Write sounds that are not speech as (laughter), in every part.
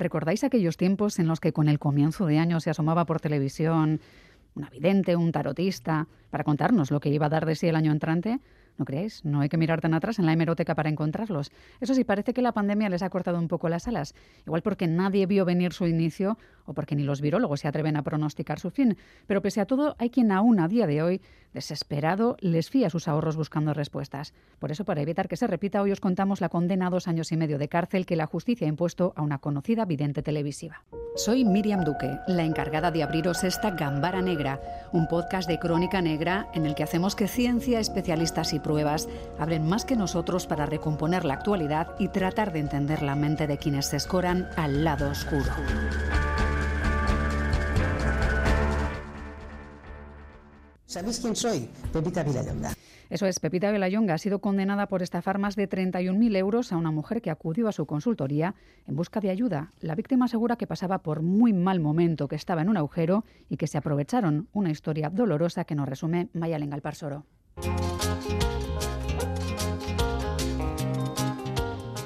¿Recordáis aquellos tiempos en los que con el comienzo de año se asomaba por televisión un vidente, un tarotista, para contarnos lo que iba a dar de sí el año entrante? ¿No creéis? No hay que mirar tan atrás en la hemeroteca para encontrarlos. Eso sí, parece que la pandemia les ha cortado un poco las alas. Igual porque nadie vio venir su inicio porque ni los virólogos se atreven a pronosticar su fin. Pero pese a todo, hay quien aún a día de hoy, desesperado, les fía sus ahorros buscando respuestas. Por eso, para evitar que se repita, hoy os contamos la condena a dos años y medio de cárcel que la justicia ha impuesto a una conocida vidente televisiva. Soy Miriam Duque, la encargada de abriros esta Gambara Negra, un podcast de crónica negra en el que hacemos que ciencia, especialistas y pruebas abren más que nosotros para recomponer la actualidad y tratar de entender la mente de quienes se escoran al lado oscuro. ¿Sabéis quién soy? Pepita Villayonga. Eso es, Pepita Villayonga ha sido condenada por estafar más de 31.000 euros a una mujer que acudió a su consultoría en busca de ayuda. La víctima asegura que pasaba por muy mal momento, que estaba en un agujero y que se aprovecharon. Una historia dolorosa que nos resume Maya Lengalparsoro.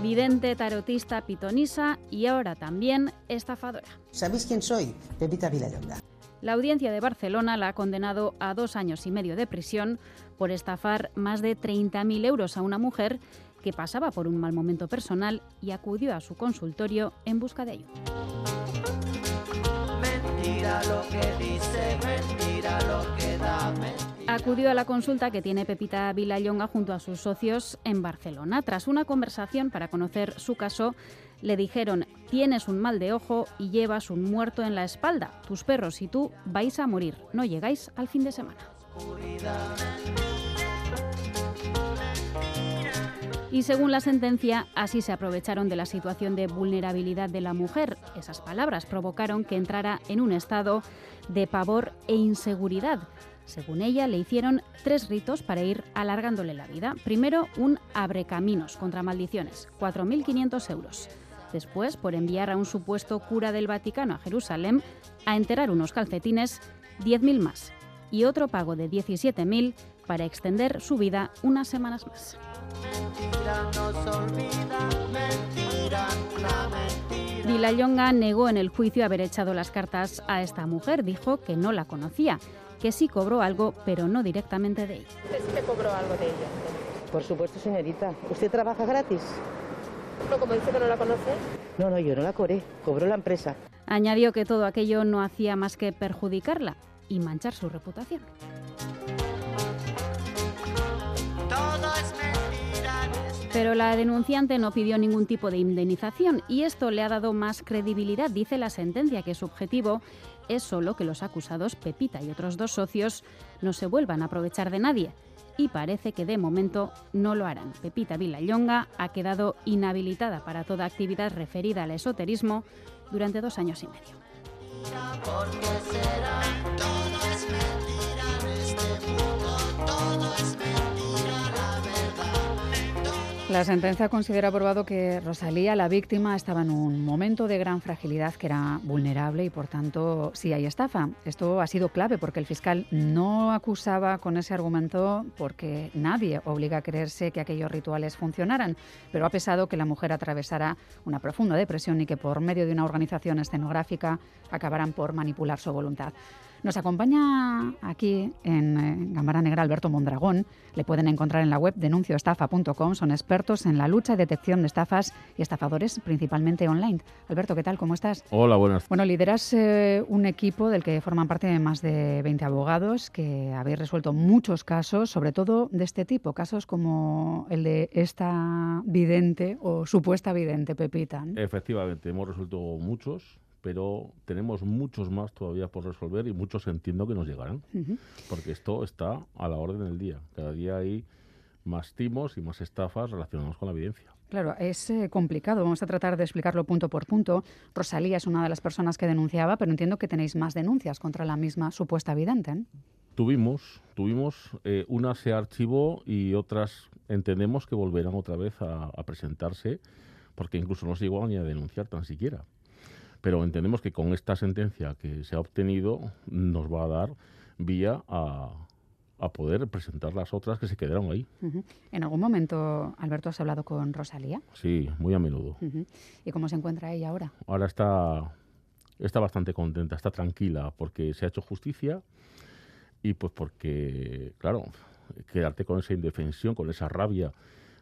Vidente, tarotista, pitonisa y ahora también estafadora. ¿Sabéis quién soy? Pepita Villayonga. La audiencia de Barcelona la ha condenado a dos años y medio de prisión por estafar más de 30.000 euros a una mujer que pasaba por un mal momento personal y acudió a su consultorio en busca de ayuda. Acudió a la consulta que tiene Pepita Vilayonga junto a sus socios en Barcelona. Tras una conversación para conocer su caso, le dijeron, tienes un mal de ojo y llevas un muerto en la espalda. Tus perros y tú vais a morir. No llegáis al fin de semana. Y según la sentencia, así se aprovecharon de la situación de vulnerabilidad de la mujer. Esas palabras provocaron que entrara en un estado de pavor e inseguridad. Según ella, le hicieron tres ritos para ir alargándole la vida. Primero, un abrecaminos contra maldiciones, 4.500 euros. Después, por enviar a un supuesto cura del Vaticano a Jerusalén a enterar unos calcetines, 10.000 más. Y otro pago de 17.000 para extender su vida unas semanas más. Vilayonga negó en el juicio haber echado las cartas a esta mujer. Dijo que no la conocía, que sí cobró algo, pero no directamente de ella. ¿Usted sí cobró algo de ella? Por supuesto, señorita. ¿Usted trabaja gratis? No, como dice que no la conoce. No, no, yo no la cobré. Cobró la empresa. Añadió que todo aquello no hacía más que perjudicarla y manchar su reputación. Pero la denunciante no pidió ningún tipo de indemnización y esto le ha dado más credibilidad, dice la sentencia, que su objetivo es solo que los acusados, Pepita y otros dos socios, no se vuelvan a aprovechar de nadie. Y parece que de momento no lo harán. Pepita Vilayonga ha quedado inhabilitada para toda actividad referida al esoterismo durante dos años y medio. La sentencia considera probado que Rosalía, la víctima, estaba en un momento de gran fragilidad, que era vulnerable y por tanto sí hay estafa. Esto ha sido clave porque el fiscal no acusaba con ese argumento porque nadie obliga a creerse que aquellos rituales funcionaran, pero ha pesado que la mujer atravesara una profunda depresión y que por medio de una organización escenográfica acabaran por manipular su voluntad. Nos acompaña aquí en eh, Gambara Negra Alberto Mondragón. Le pueden encontrar en la web denuncioestafa.com. Son expertos en la lucha y detección de estafas y estafadores, principalmente online. Alberto, ¿qué tal? ¿Cómo estás? Hola, buenas. Bueno, lideras eh, un equipo del que forman parte de más de 20 abogados que habéis resuelto muchos casos, sobre todo de este tipo, casos como el de esta vidente o supuesta vidente Pepita. Efectivamente, hemos resuelto muchos pero tenemos muchos más todavía por resolver y muchos entiendo que nos llegarán, porque esto está a la orden del día. Cada día hay más timos y más estafas relacionadas con la evidencia. Claro, es eh, complicado. Vamos a tratar de explicarlo punto por punto. Rosalía es una de las personas que denunciaba, pero entiendo que tenéis más denuncias contra la misma supuesta evidente. ¿eh? Tuvimos, tuvimos, eh, una se archivó y otras entendemos que volverán otra vez a, a presentarse, porque incluso no se llegó ni a denunciar tan siquiera. Pero entendemos que con esta sentencia que se ha obtenido nos va a dar vía a, a poder presentar las otras que se quedaron ahí. ¿En algún momento, Alberto, has hablado con Rosalía? Sí, muy a menudo. ¿Y cómo se encuentra ella ahora? Ahora está, está bastante contenta, está tranquila porque se ha hecho justicia y pues porque, claro, quedarte con esa indefensión, con esa rabia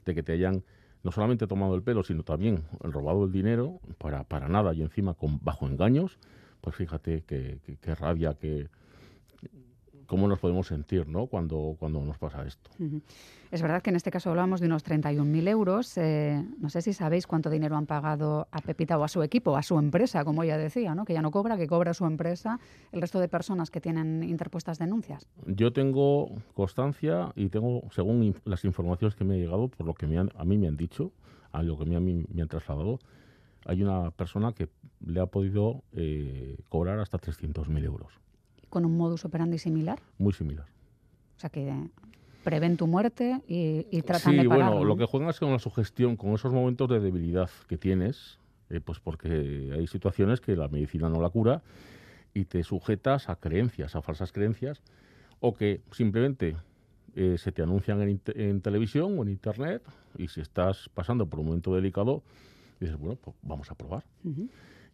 de que te hayan no solamente tomado el pelo, sino también robado el dinero para, para nada y encima con bajo engaños, pues fíjate qué rabia, que cómo nos podemos sentir ¿no? cuando, cuando nos pasa esto. Es verdad que en este caso hablamos de unos 31.000 euros. Eh, no sé si sabéis cuánto dinero han pagado a Pepita o a su equipo, a su empresa, como ella decía, ¿no? que ya no cobra, que cobra su empresa, el resto de personas que tienen interpuestas denuncias. Yo tengo constancia y tengo, según in- las informaciones que me han llegado, por lo que me han- a mí me han dicho, a lo que me, a mí me han trasladado, hay una persona que le ha podido eh, cobrar hasta 300.000 euros. Con un modus operandi similar. Muy similar. O sea que prevén tu muerte y, y tratan sí, de pagarlo. bueno, lo que juegan es con la sugestión, con esos momentos de debilidad que tienes, eh, pues porque hay situaciones que la medicina no la cura y te sujetas a creencias, a falsas creencias, o que simplemente eh, se te anuncian en, televisión o en internet y si estás pasando por un momento delicado, dices, bueno, pues vamos a probar.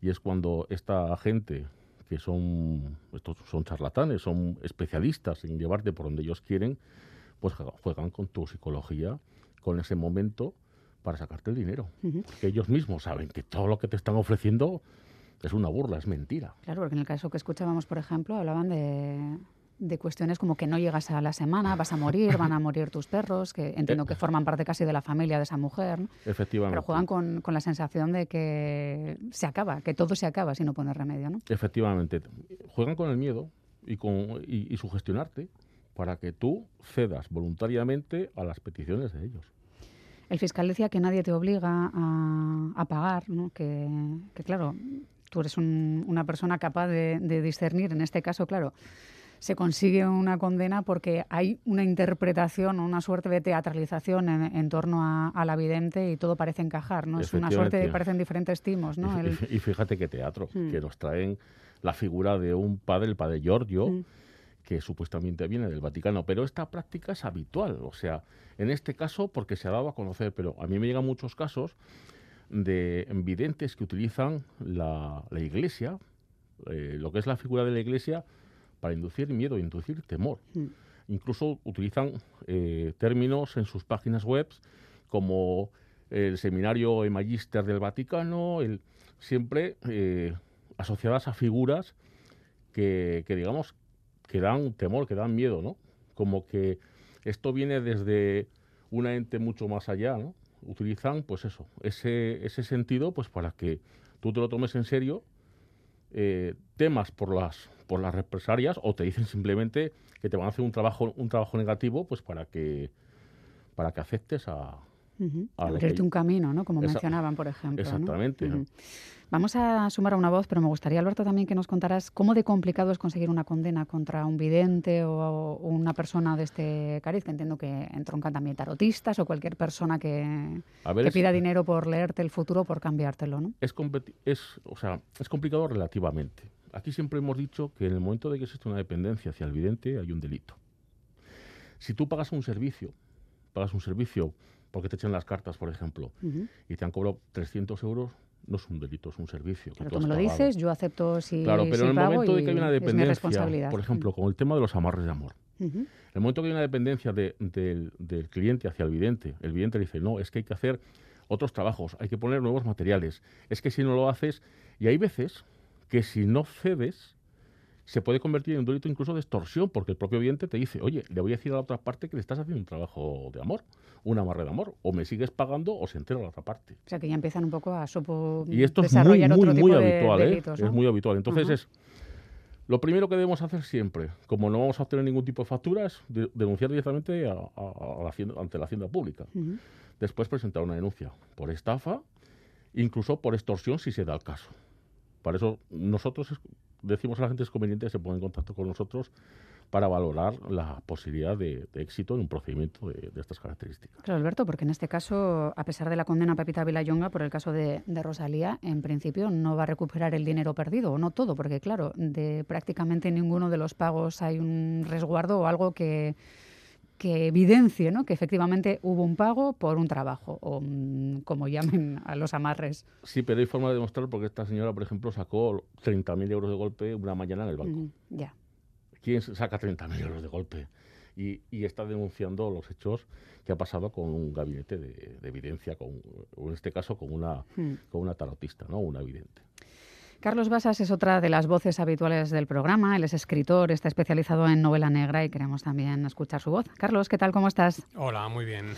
Y es cuando esta gente, que son, estos son charlatanes, son especialistas en llevarte por donde ellos quieren, pues juega- juegan con tu psicología, con ese momento, para sacarte el dinero. Que ellos mismos saben que todo lo que te están ofreciendo es una burla, es mentira. Claro, porque en el caso que escuchábamos, por ejemplo, hablaban de, de cuestiones como que no llegas a la semana, vas a morir, van a (laughs) morir tus perros, que entiendo que forman parte casi de la familia de esa mujer, ¿no? Efectivamente. pero juegan con, con la sensación de que se acaba, que todo se acaba si no pones remedio, ¿no? Efectivamente. Juegan con el miedo y, con, y, y sugestionarte para que tú cedas voluntariamente a las peticiones de ellos. El fiscal decía que nadie te obliga a, a pagar, ¿no? que, que, claro, tú eres un- una persona capaz de, de discernir. En este caso, claro, se consigue una condena porque hay una interpretación, una suerte de teatralización en, en torno a, a la vidente y todo parece encajar, ¿no? Es una suerte de parecen diferentes timos, ¿no? Y, fíjate qué teatro, Mm. que nos traen la figura de un padre, el padre Giorgio, Mm. que supuestamente viene del Vaticano, pero esta práctica es habitual, o sea, en este caso porque se ha dado a conocer, pero a mí me llegan muchos casos de videntes que utilizan la, la iglesia, eh, lo que es la figura de la iglesia, para inducir miedo, inducir temor. Mm. Incluso utilizan eh, términos en sus páginas web como el seminario e Magister del Vaticano, el, siempre eh, asociadas a figuras que, que, digamos, que dan temor, que dan miedo, ¿no? Como que esto viene desde una ente mucho más allá, ¿no? Utilizan, pues eso, ese, ese sentido, pues para que tú te lo tomes en serio, eh, temas por las, por las represalias o te dicen simplemente que te van a hacer un trabajo, un trabajo negativo, pues para que, para que aceptes a, Abrirte que- un camino, ¿no? Como Esa- mencionaban, por ejemplo. Exactamente. Vamos a sumar a una voz, pero me gustaría, Alberto, también que nos contaras cómo de complicado es conseguir una condena contra un vidente o, una persona de este cariz, que entiendo que entroncan también tarotistas o cualquier persona que, A ver, que es- pida dinero por leerte el futuro o por cambiártelo, ¿no? es, es, o sea, es complicado relativamente. Aquí siempre hemos dicho que en el momento de que existe una dependencia hacia el vidente hay un delito. Si tú pagas un servicio, pagas un servicio porque te echan las cartas, por ejemplo, y te han cobrado 300 euros, no es un delito, es un servicio. que Claro, tú has me lo dices, yo acepto si, Claro, pero si en el pago momento de que hay una dependencia, por ejemplo, con el tema de los amarres de amor, en el momento que hay una dependencia de- del, del cliente hacia el vidente, el vidente le dice, no, es que hay que hacer otros trabajos, hay que poner nuevos materiales, es que si no lo haces, y hay veces que si no cedes, se puede convertir en un delito incluso de extorsión, porque el propio vidente te dice, oye, le voy a decir a la otra parte que le estás haciendo un trabajo de amor, un amarre de amor, o me sigues pagando o se entera la otra parte. O sea, que ya empiezan un poco a supo- Y esto es muy, desarrollar muy, otro muy tipo de habitual, ¿eh? delitos, ¿no? Es muy habitual. Entonces Ajá. es lo primero que debemos hacer siempre, como no vamos a obtener ningún tipo de factura, es de- denunciar directamente a- a- a la hacienda- ante la hacienda pública. Después presentar una denuncia por estafa, incluso por extorsión si se da el caso. Para eso nosotros decimos a la gente es conveniente que se ponga en contacto con nosotros para valorar la posibilidad de, éxito en un procedimiento de, estas características. Claro, Alberto, porque en este caso, a pesar de la condena a Pepita Vilayonga por el caso de, Rosalía, en principio no va a recuperar el dinero perdido, o no todo, porque claro, de prácticamente ninguno de los pagos hay un resguardo o algo que que evidencie ¿no? que efectivamente hubo un pago por un trabajo, o mm, como llamen a los amarres. Sí, pero hay forma de demostrar porque esta señora, por ejemplo, sacó 30.000 euros de golpe una mañana en el banco. ya. ¿Quién saca 30.000 euros de golpe? Y, está denunciando los hechos que ha pasado con un gabinete de, evidencia, con, en este caso con una, mm. con una tarotista, ¿no? una evidente. Carlos Basas es otra de las voces habituales del programa. Él es escritor, está especializado en novela negra y queremos también escuchar su voz. Carlos, ¿qué tal? ¿Cómo estás? Hola, muy bien.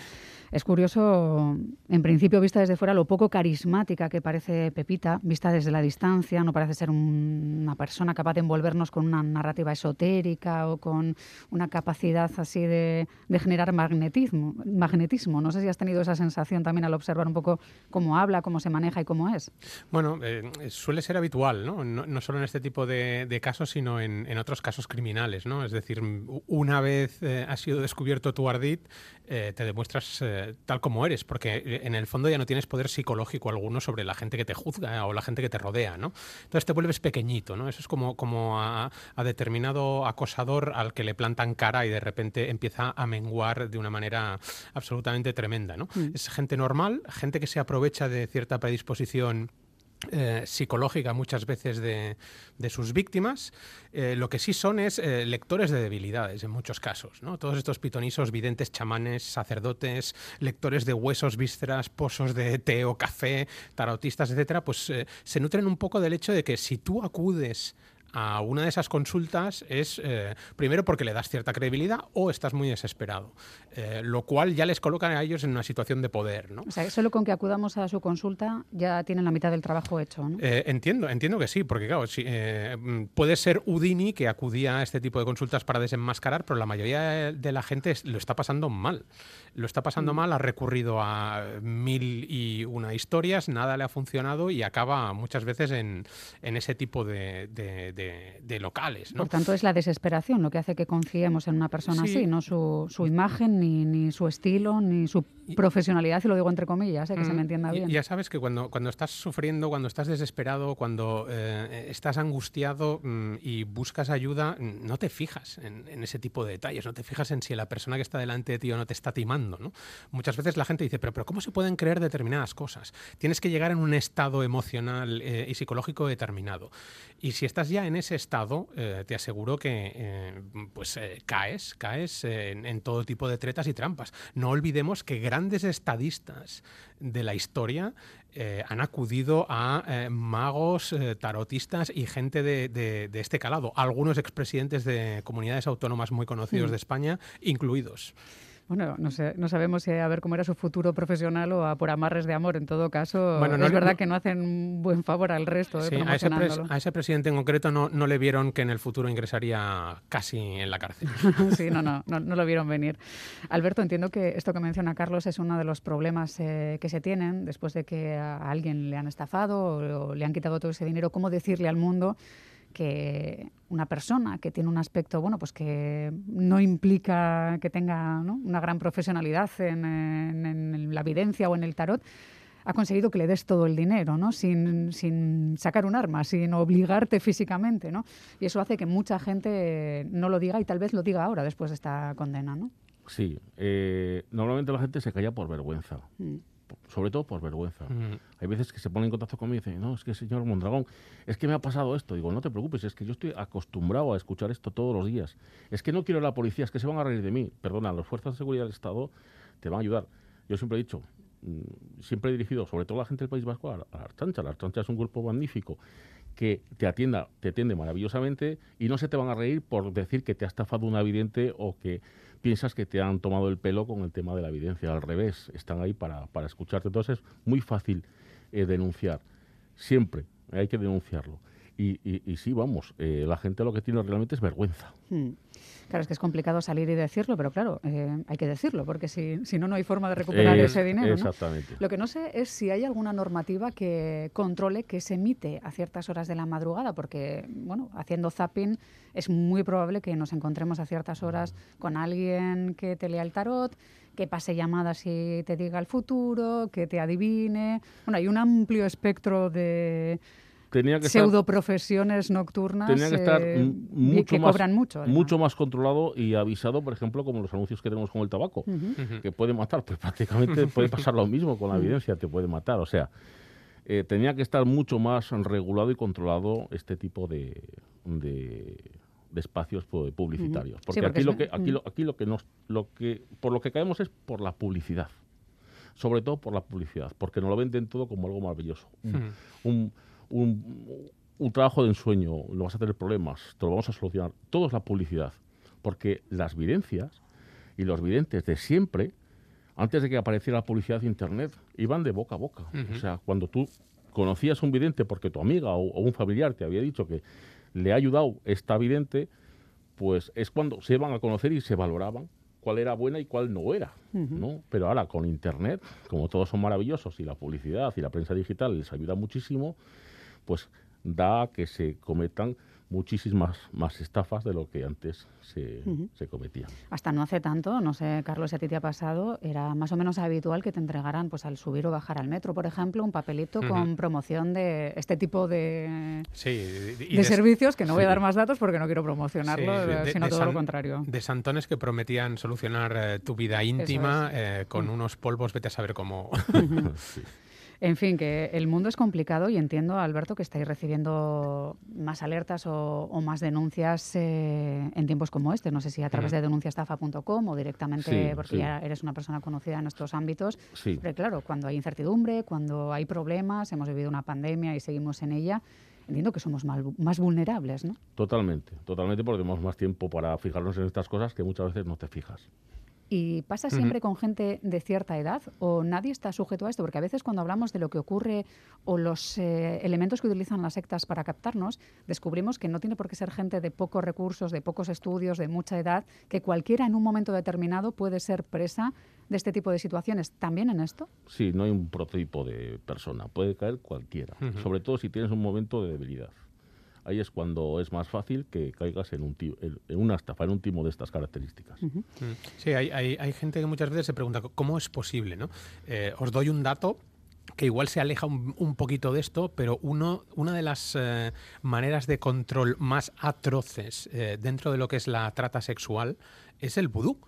Es curioso, en principio, vista desde fuera, lo poco carismática que parece Pepita, vista desde la distancia, no parece ser una persona capaz de envolvernos con una narrativa esotérica o con una capacidad así de, generar magnetismo, magnetismo. No sé si has tenido esa sensación también al observar un poco cómo habla, cómo se maneja y cómo es. Bueno, eh, suele ser habitual, ¿no? ¿no? solo en este tipo de, casos, sino en, otros casos criminales, ¿no? Es decir, una vez eh, ha sido descubierto tu ardid, eh, te demuestras tal como eres, porque eh, en el fondo ya no tienes poder psicológico alguno sobre la gente que te juzga o la gente que te rodea, ¿no? Entonces te vuelves pequeñito, ¿no? Eso es como, como a, determinado acosador al que le plantan cara y de repente empieza a menguar de una manera absolutamente tremenda, ¿no? Mm. Es gente normal, gente que se aprovecha de cierta predisposición eh, psicológica muchas veces de, sus víctimas, eh, lo que sí son es eh, lectores de debilidades en muchos casos. ¿no? Todos estos pitonisos, videntes, chamanes, sacerdotes, lectores de huesos, vísceras, pozos de té o café, tarotistas, etcétera, pues se nutren un poco del hecho de que si tú acudes a una de esas consultas es eh, primero porque le das cierta credibilidad o estás muy desesperado, eh, lo cual ya les coloca a ellos en una situación de poder. ¿no? O sea, solo con que acudamos a su consulta ya tienen la mitad del trabajo hecho. ¿no? Eh, entiendo, entiendo que sí, porque claro, puede ser Udini que acudía a este tipo de consultas para desenmascarar, pero la mayoría de la gente lo está pasando mal. Lo está pasando mm. mal, ha recurrido a mil y una historias, nada le ha funcionado y acaba muchas veces en, ese tipo de de, locales. Por tanto, es la desesperación lo que hace que confiemos en una persona así, no su, su imagen, ni, ni, su estilo, ni su profesionalidad, y lo digo entre comillas, ¿eh? que se me mm, entienda bien. Ya sabes que cuando, cuando estás sufriendo, cuando estás desesperado, cuando eh, estás angustiado mm, y buscas ayuda, mm, no te fijas en, ese tipo de detalles, no te fijas en si la persona que está delante de ti o no te está timando. ¿no? Muchas veces la gente dice, pero, pero ¿cómo se pueden creer determinadas cosas? Tienes que llegar en un estado emocional eh, y psicológico determinado. Y si estás ya en ese estado, eh, te aseguro que eh, pues eh, caes, caes en, todo tipo de tretas y trampas. No olvidemos que grandes estadistas de la historia han acudido a magos, tarotistas y gente de, de, este calado. Algunos expresidentes de comunidades autónomas muy conocidos mm. de España incluidos. Bueno, no, sé, no sabemos si a ver cómo era su futuro profesional o a por amarres de amor. En todo caso, es verdad que no hacen un buen favor al resto. Sí, a, ese a, ese presidente en concreto no, no, le vieron que en el futuro ingresaría casi en la cárcel. (laughs) sí, no, no, no, lo vieron venir. Alberto, entiendo que esto que menciona Carlos es uno de los problemas eh, que se tienen después de que a alguien le han estafado o le han quitado todo ese dinero. ¿Cómo decirle al mundo? Que una persona que tiene un aspecto, bueno, pues que no implica que tenga una gran profesionalidad en, la evidencia o en el tarot, ha conseguido que le des todo el dinero, ¿no? Sin, sin, sacar un arma, sin obligarte físicamente, ¿no? Y eso hace que mucha gente no lo diga y tal vez lo diga ahora después de esta condena, ¿no? Sí, eh, normalmente la gente se calla por vergüenza. Mm sobre todo por vergüenza. Hay veces que se ponen en contacto conmigo y dicen, no, es que señor Mondragón, es que me ha pasado esto. Digo, no te preocupes, es que yo estoy acostumbrado a escuchar esto todos los días. Es que no quiero la policía, es que se van a reír de mí. Perdona, las fuerzas de seguridad del Estado te van a ayudar. Yo siempre he dicho, mm, siempre he dirigido, sobre todo a la gente del País Vasco, a la Archancha. La Archancha es un grupo magnífico que te atienda, te atiende maravillosamente y no se te van a reír por decir que te ha estafado una evidente o que piensas que te han tomado el pelo con el tema de la evidencia. Al revés, están ahí para, para escucharte. Entonces es muy fácil eh, denunciar. Siempre hay que denunciarlo. Y, y, y sí, vamos, eh, la gente lo que tiene realmente es vergüenza. Hmm. Claro, es que es complicado salir y decirlo, pero claro, eh, hay que decirlo, porque si, si no, no hay forma de recuperar ese dinero. ¿no? Exactamente. Lo que no sé es si hay alguna normativa que controle que se emite a ciertas horas de la madrugada, porque, bueno, haciendo zapping es muy probable que nos encontremos a ciertas horas con alguien que te lea el tarot, que pase llamadas y te diga el futuro, que te adivine. Bueno, hay un amplio espectro de Tenía que pseudoprofesiones nocturnas tenía que estar eh, mucho que más, cobran mucho. además. mucho más controlado y avisado, por ejemplo, como los anuncios que tenemos con el tabaco, que puede matar. Pues (laughs) prácticamente puede pasar lo mismo con la evidencia, te puede matar. O sea, eh, tenía que estar mucho más regulado y controlado este tipo de, de, de espacios pu- publicitarios. Porque, porque aquí, es- lo que, aquí, mm. lo, aquí lo que nos, lo que, por lo que caemos es por la publicidad. Sobre todo por la publicidad, porque nos lo venden todo como algo maravilloso. Un- Ujú. un, un- un trabajo de ensueño, no vas a tener problemas, te lo vamos a solucionar. Todo es la publicidad, porque las videncias y los videntes de siempre, antes de que apareciera la publicidad de Internet, iban de boca a boca. O sea, cuando tú conocías un vidente porque tu amiga o, o un familiar te había dicho que le ha ayudado esta vidente, pues es cuando se iban a conocer y se valoraban cuál era buena y cuál no era. ¿no? Pero ahora con Internet, como todos son maravillosos y la publicidad y la prensa digital les ayuda muchísimo, pues da que se cometan muchísimas más estafas de lo que antes se, se cometían. Hasta no hace tanto, no sé, Carlos, si a ti te ha pasado, era más o menos habitual que te entregaran, pues al subir o bajar al metro, por ejemplo, un papelito con promoción de este tipo de, Sí, y- y de de- servicios, que no voy a dar más datos porque no quiero promocionarlo, Sí, de- sino de todo san- lo contrario. De santones que prometían solucionar eh, tu vida íntima eh, con Mm. unos polvos, vete a saber cómo. (laughs) En fin, que el mundo es complicado y entiendo, Alberto, que estáis recibiendo más alertas o, o más denuncias eh, en tiempos como este. No sé si a través de denunciastafa.com o directamente Sí, porque sí. ya eres una persona conocida en estos ámbitos. Sí. Pero claro, cuando hay incertidumbre, cuando hay problemas, hemos vivido una pandemia y seguimos en ella, entiendo que somos mal- más vulnerables, ¿no? Totalmente, totalmente porque tenemos más tiempo para fijarnos en estas cosas que muchas veces no te fijas. ¿Y pasa siempre con gente de cierta edad o nadie está sujeto a esto? Porque a veces cuando hablamos de lo que ocurre o los eh, elementos que utilizan las sectas para captarnos, descubrimos que no tiene por qué ser gente de pocos recursos, de pocos estudios, de mucha edad, que cualquiera en un momento determinado puede ser presa de este tipo de situaciones. ¿También en esto? Sí, no hay un prototipo de persona, puede caer cualquiera, sobre todo si tienes un momento de debilidad. Ahí es cuando es más fácil que caigas en, un ti- en una estafa, en un timo de estas características. Sí, hay, hay- hay gente que muchas veces se pregunta cómo es posible, ¿no? Eh, os doy un dato que igual se aleja un, un poquito de esto, pero uno, una de las eh, maneras de control más atroces eh, dentro de lo que es la trata sexual es el vudú.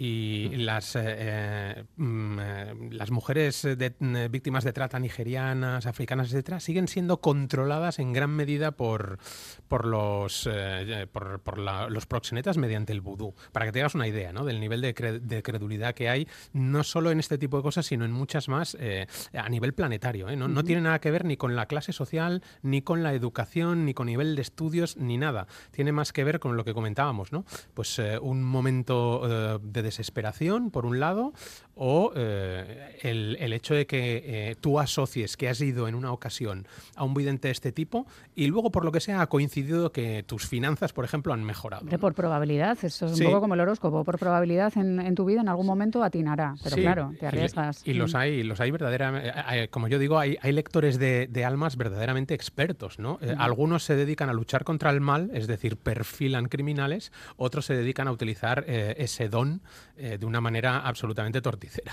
Y las, eh, eh, mm, eh, las mujeres de- eh, víctimas de trata nigerianas, africanas, etcétera, siguen siendo controladas en gran medida por, por los eh, por, por la- los proxenetas mediante el vudú. Para que te hagas una idea ¿no? del nivel de, cre- de credulidad que hay, no solo en este tipo de cosas, sino en muchas más eh, a nivel planetario. ¿eh? No, no tiene nada que ver ni con la clase social, ni con la educación, ni con nivel de estudios, ni nada. Tiene más que ver con lo que comentábamos, ¿no? Pues un momento de desesperación, por un lado, o eh, el, el hecho de que eh, tú asocies que has ido en una ocasión a un vidente de este tipo y luego, por lo que sea, ha coincidido que tus finanzas, por ejemplo, han mejorado. Por probabilidad, eso es Sí. un poco como el horóscopo, por probabilidad en, en tu vida en algún momento atinará, pero Sí, claro, te arriesgas. Y, los Mm. hay, los hay verdaderamente, como yo digo, hay, hay lectores de, de almas verdaderamente expertos, ¿no? Eh, algunos se dedican a luchar contra el mal, es decir, perfilan criminales, otros se dedican a utilizar eh, ese don eh, de una manera absolutamente torticera.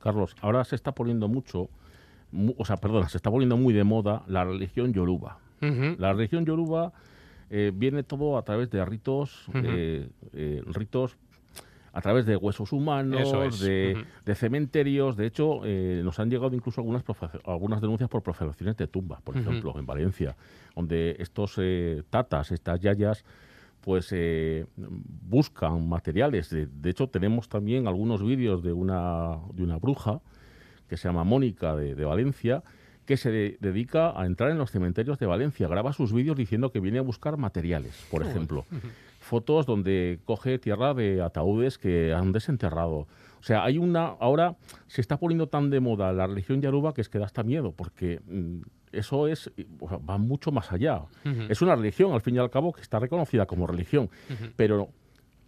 Carlos, ahora se está poniendo mucho, mu- o sea, perdona, se está poniendo muy de moda la religión yoruba. La religión yoruba eh, viene todo a través de ritos, eh, eh, ritos a través de huesos humanos, es, de, de cementerios. De hecho, eh, nos han llegado incluso algunas, algunas denuncias por profanaciones de tumbas, por ejemplo, en Valencia, donde estos eh, tatas, estas yayas, pues eh, buscan materiales. De, de hecho, tenemos también algunos vídeos de una, de una bruja que se llama Mónica de, de Valencia, que se de- dedica a entrar en los cementerios de Valencia. Graba sus vídeos diciendo que viene a buscar materiales, por ejemplo. (laughs) Fotos donde coge tierra de ataúdes que han desenterrado. O sea, hay una. Ahora se está poniendo tan de moda la religión yaruba que es que da hasta miedo, porque mm, eso es va mucho más allá. Es una religión, al fin y al cabo, que está reconocida como religión, pero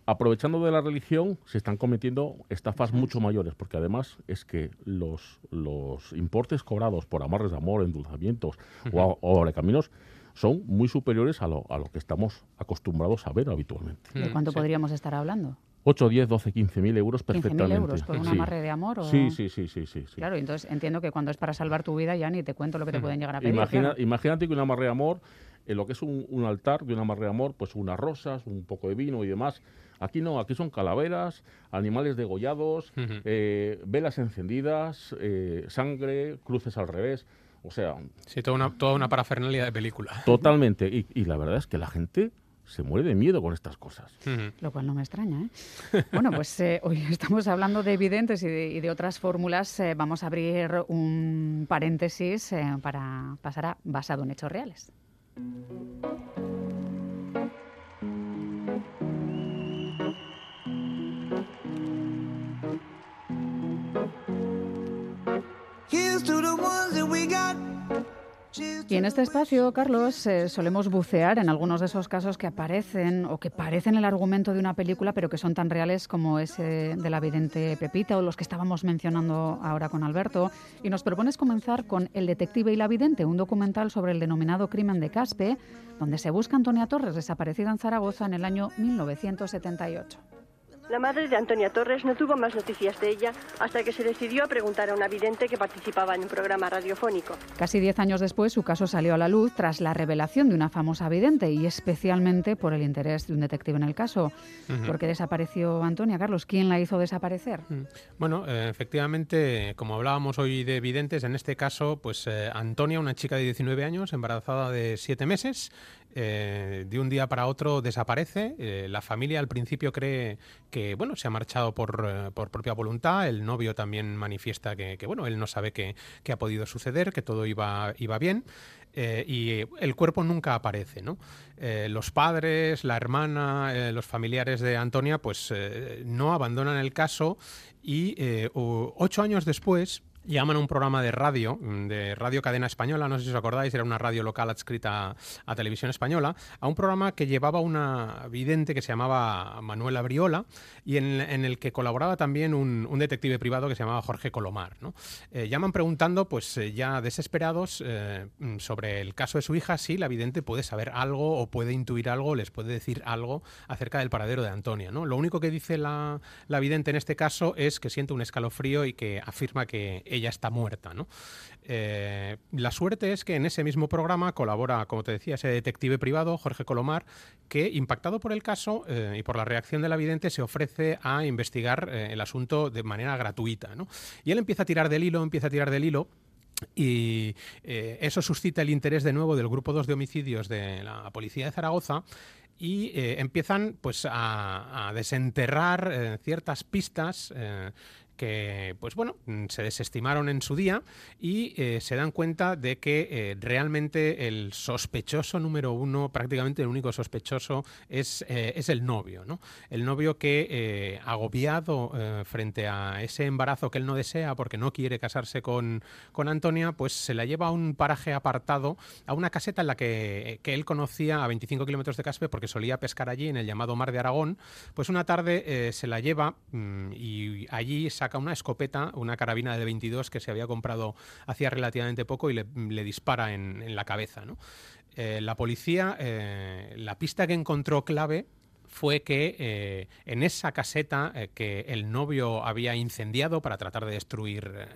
aprovechando de la religión se están cometiendo estafas mucho mayores, porque además es que los, los importes cobrados por amarres de amor, endulzamientos o, o caminos son muy superiores a lo, a lo que estamos acostumbrados a ver habitualmente. ¿De cuánto podríamos estar hablando? 8, 10, 12, 15 mil euros perfectamente. 15.000 euros por un amarre de amor. ¿o? Sí, sí, sí, sí, sí, Claro, entonces entiendo que cuando es para salvar tu vida ya ni te cuento lo que te pueden llegar a pedir. Imagínate que un amarre de amor, en lo que es un, altar de un amarre de amor, pues unas rosas, un poco de vino y demás. Aquí no, aquí son calaveras, animales degollados, eh, velas encendidas, eh, sangre, cruces al revés. O sea... Sí, toda una, toda una parafernalia de película. Totalmente. Y, y la verdad es que la gente se muere de miedo con estas cosas. Lo cual no me extraña. ¿eh? (laughs) bueno, pues eh, hoy estamos hablando de evidentes y de, otras fórmulas. Eh, vamos a abrir un paréntesis para pasar a basado en hechos reales. Y en este espacio, Carlos, eh, solemos bucear en algunos de esos casos que aparecen o que parecen el argumento de una película, pero que son tan reales como ese de la vidente Pepita o los que estábamos mencionando ahora con Alberto. Y nos propones comenzar con El detective y la vidente, un documental sobre el denominado crimen de Caspe, donde se busca Antonia Torres, desaparecida en Zaragoza en el año 1978. La madre de Antonia Torres no tuvo más noticias de ella hasta que se decidió a preguntar a una vidente que participaba en un programa radiofónico. Casi diez años después, su caso salió a la luz tras la revelación de una famosa vidente y especialmente por el interés de un detective en el caso. ¿Por qué desapareció Antonia, Carlos? ¿Quién la hizo desaparecer? Mm. Bueno, eh, efectivamente, como hablábamos hoy de videntes, en este caso, pues eh, Antonia, una chica de 19 años, embarazada de siete meses, eh, de un día para otro desaparece. Eh, la familia al principio cree que bueno se ha marchado por, eh, propia voluntad. El novio también manifiesta que, bueno él no sabe qué, ha podido suceder, que todo iba, iba bien. y el cuerpo nunca aparece, ¿no? los padres, la hermana, los familiares de Antonia, pues no abandonan el caso y ocho años después, llaman a un programa de radio, mm, de Radio Cadena Española, no sé si os acordáis, era una radio local adscrita a, Televisión Española, a un programa que llevaba una vidente que se llamaba Manuela Briola y en, el que colaboraba también un, detective privado que se llamaba Jorge Colomar. ¿no? Eh, llaman preguntando, pues eh, ya desesperados, eh, mm, sobre el caso de su hija, si la vidente puede saber algo o puede intuir algo, les puede decir algo acerca del paradero de Antonia. ¿no? Lo único que dice la, la vidente en este caso es que siente un escalofrío y que afirma que ella está muerta. ¿no? Eh, la suerte es que en ese mismo programa colabora, como te decía, ese detective privado, Jorge Colomar, que, impactado por el caso eh, y por la reacción de la vidente, se ofrece a investigar eh, el asunto de manera gratuita. ¿no? Y él empieza a tirar del hilo, empieza a tirar del hilo. Y eso suscita el interés de nuevo del grupo 2 de homicidios de la policía de Zaragoza y empiezan pues a, desenterrar ciertas pistas que pues bueno mm, se desestimaron en su día y eh, se dan cuenta de que eh, realmente el sospechoso número uno prácticamente el único sospechoso es, eh, es el novio ¿no? el novio que agobiado frente a ese embarazo que él no desea porque no quiere casarse con, con Antonia pues se la lleva a un paraje apartado a una caseta en la que, que él conocía a 25 kilómetros de Caspe porque solía pescar allí en el llamado Mar de Aragón pues una tarde se la lleva mm, y allí se saca una escopeta, una carabina de 22 que se había comprado hacía relativamente poco y le, dispara en, la cabeza. Eh, la policía, eh, la pista que encontró clave fue que eh, en esa caseta que el novio había incendiado para tratar de destruir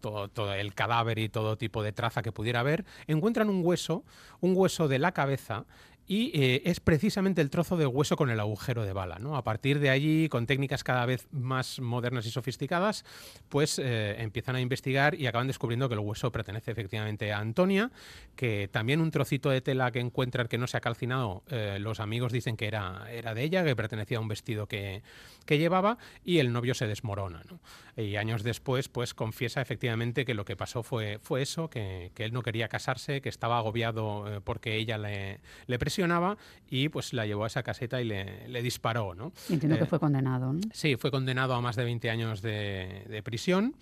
todo, todo, el cadáver y todo tipo de traza que pudiera haber, encuentran un hueso, un hueso de la cabeza y eh, es precisamente el trozo de hueso con el agujero de bala. ¿no? A partir de allí, con técnicas cada vez más modernas y sofisticadas, pues eh, empiezan a investigar y acaban descubriendo que el hueso pertenece efectivamente a Antonia, que también un trocito de tela que encuentran que no se ha calcinado, eh, los amigos dicen que era, era de ella, que pertenecía a un vestido que, que llevaba, y el novio se desmorona. ¿no? Y años después, pues confiesa efectivamente que lo que pasó fue, fue eso, que, que él no quería casarse, que estaba agobiado porque ella le, le presionaba y pues la llevó a esa caseta y le, disparó. ¿no? Entiendo que eh, fue condenado. ¿no? Sí, fue condenado a más de 20 años de, prisión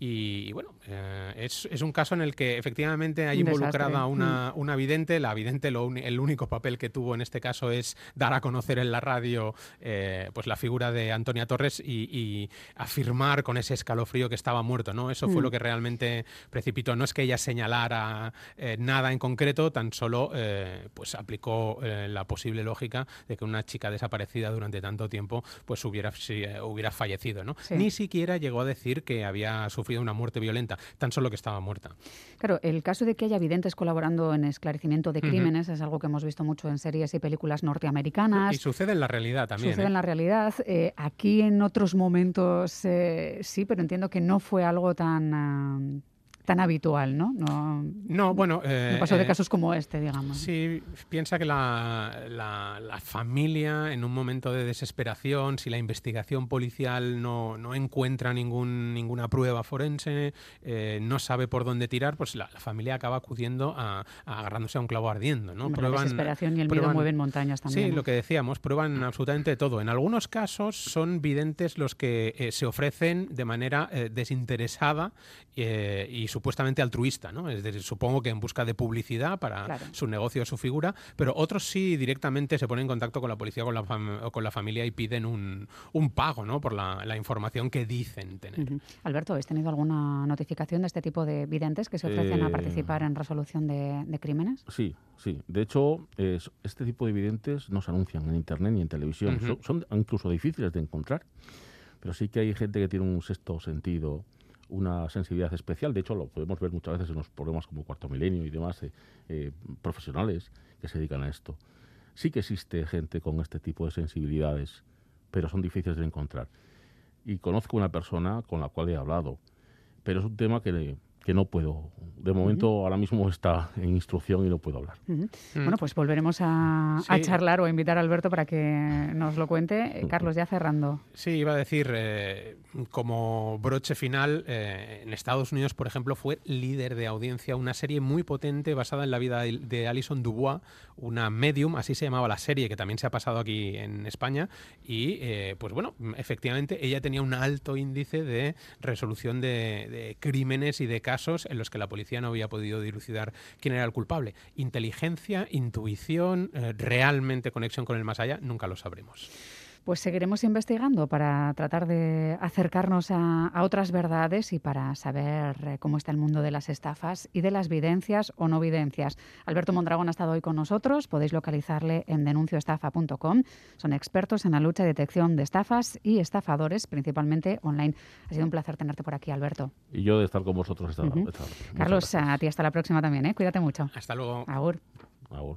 Y, bueno, eh, es, es, un caso en el que efectivamente hay Un involucrada una, una vidente. La vidente, lo el único papel que tuvo en este caso es dar a conocer en la radio eh, pues la figura de Antonia Torres y, y afirmar con ese escalofrío que estaba muerto. ¿no? Eso fue Mm. lo que realmente precipitó. No es que ella señalara eh, nada en concreto, tan solo eh, pues aplicó la posible lógica de que una chica desaparecida durante tanto tiempo pues hubiera, si, hubiera fallecido. ¿no? Sí. Ni siquiera llegó a decir que había sufrido una muerte violenta, tan solo que estaba muerta. Claro, el caso de que haya videntes colaborando en esclarecimiento de crímenes es algo que hemos visto mucho en series y películas norteamericanas. Y sucede en la realidad también. Sucede ¿eh? en la realidad. Eh, aquí en otros momentos eh, sí, pero entiendo que no fue algo tan, tan habitual, ¿no? No, No, bueno. eh, no pasó de eh, casos como este, digamos. Sí, piensa que la, la- la familia en un momento de desesperación, si la investigación policial no, no encuentra ningún, ninguna prueba forense, eh, no sabe por dónde tirar, pues la, la familia acaba acudiendo a, a agarrándose a un clavo ardiendo. ¿no? Hombre, la desesperación y el miedo prueban- mueven montañas también. Sí, ¿no? lo que decíamos, prueban absolutamente todo. En algunos casos son videntes los que eh, se ofrecen de manera eh, desinteresada y supuestamente altruista, ¿no? Es decir, supongo que en busca de publicidad para Claro. su negocio o su figura, pero otros sí directamente se ponen en contacto con la policía con la o con la familia y piden un, un pago, ¿no? Por la, la información que dicen tener. Alberto, ¿has tenido alguna notificación de este tipo de videntes que se ofrecen a Eh, participar en resolución de, de crímenes? Sí, sí. De hecho, es- este tipo de videntes no se anuncian en Internet ni en televisión. Son incluso difíciles de encontrar. Pero sí que hay gente que tiene un sexto sentido, una sensibilidad especial. De hecho, lo podemos ver muchas veces en los programas como Cuarto Milenio y demás, eh, eh, profesionales que se dedican a esto. Sí que existe gente con este tipo de sensibilidades, pero son difíciles de encontrar. Y conozco una persona con la cual he hablado, pero es un tema que, que no puedo. De momento, ahora mismo está en instrucción y no puedo hablar. Mm. Bueno, pues volveremos a, charlar o a invitar a Alberto para que nos lo cuente. Eh, Carlos, ya cerrando. Sí, iba a decir, eh, como broche final, eh, en Estados Unidos, por ejemplo, fue líder de audiencia una serie muy potente basada en la vida de de Alison Dubois, una medium, así se llamaba la serie, que también se ha pasado aquí en España. Y, eh, pues bueno, efectivamente, ella tenía un alto índice de resolución de, de crímenes y de casos en los que la policía no había podido dilucidar quién era el culpable. Inteligencia, intuición, eh, realmente conexión con el más allá, nunca lo sabremos. Pues seguiremos investigando para tratar de acercarnos a, a otras verdades y para saber eh, cómo está el mundo de las estafas y de las videncias o no videncias. Alberto Mondragón ha estado hoy con nosotros. Podéis localizarle en denuncioestafa.com. Son expertos en la lucha y detección de estafas y estafadores, principalmente online. Ha sido un placer tenerte por aquí, Alberto. Y yo de estar con vosotros esta, Carlos, a ti hasta la próxima también. ¿eh? Cuídate mucho. Hasta luego. Agur. Agur.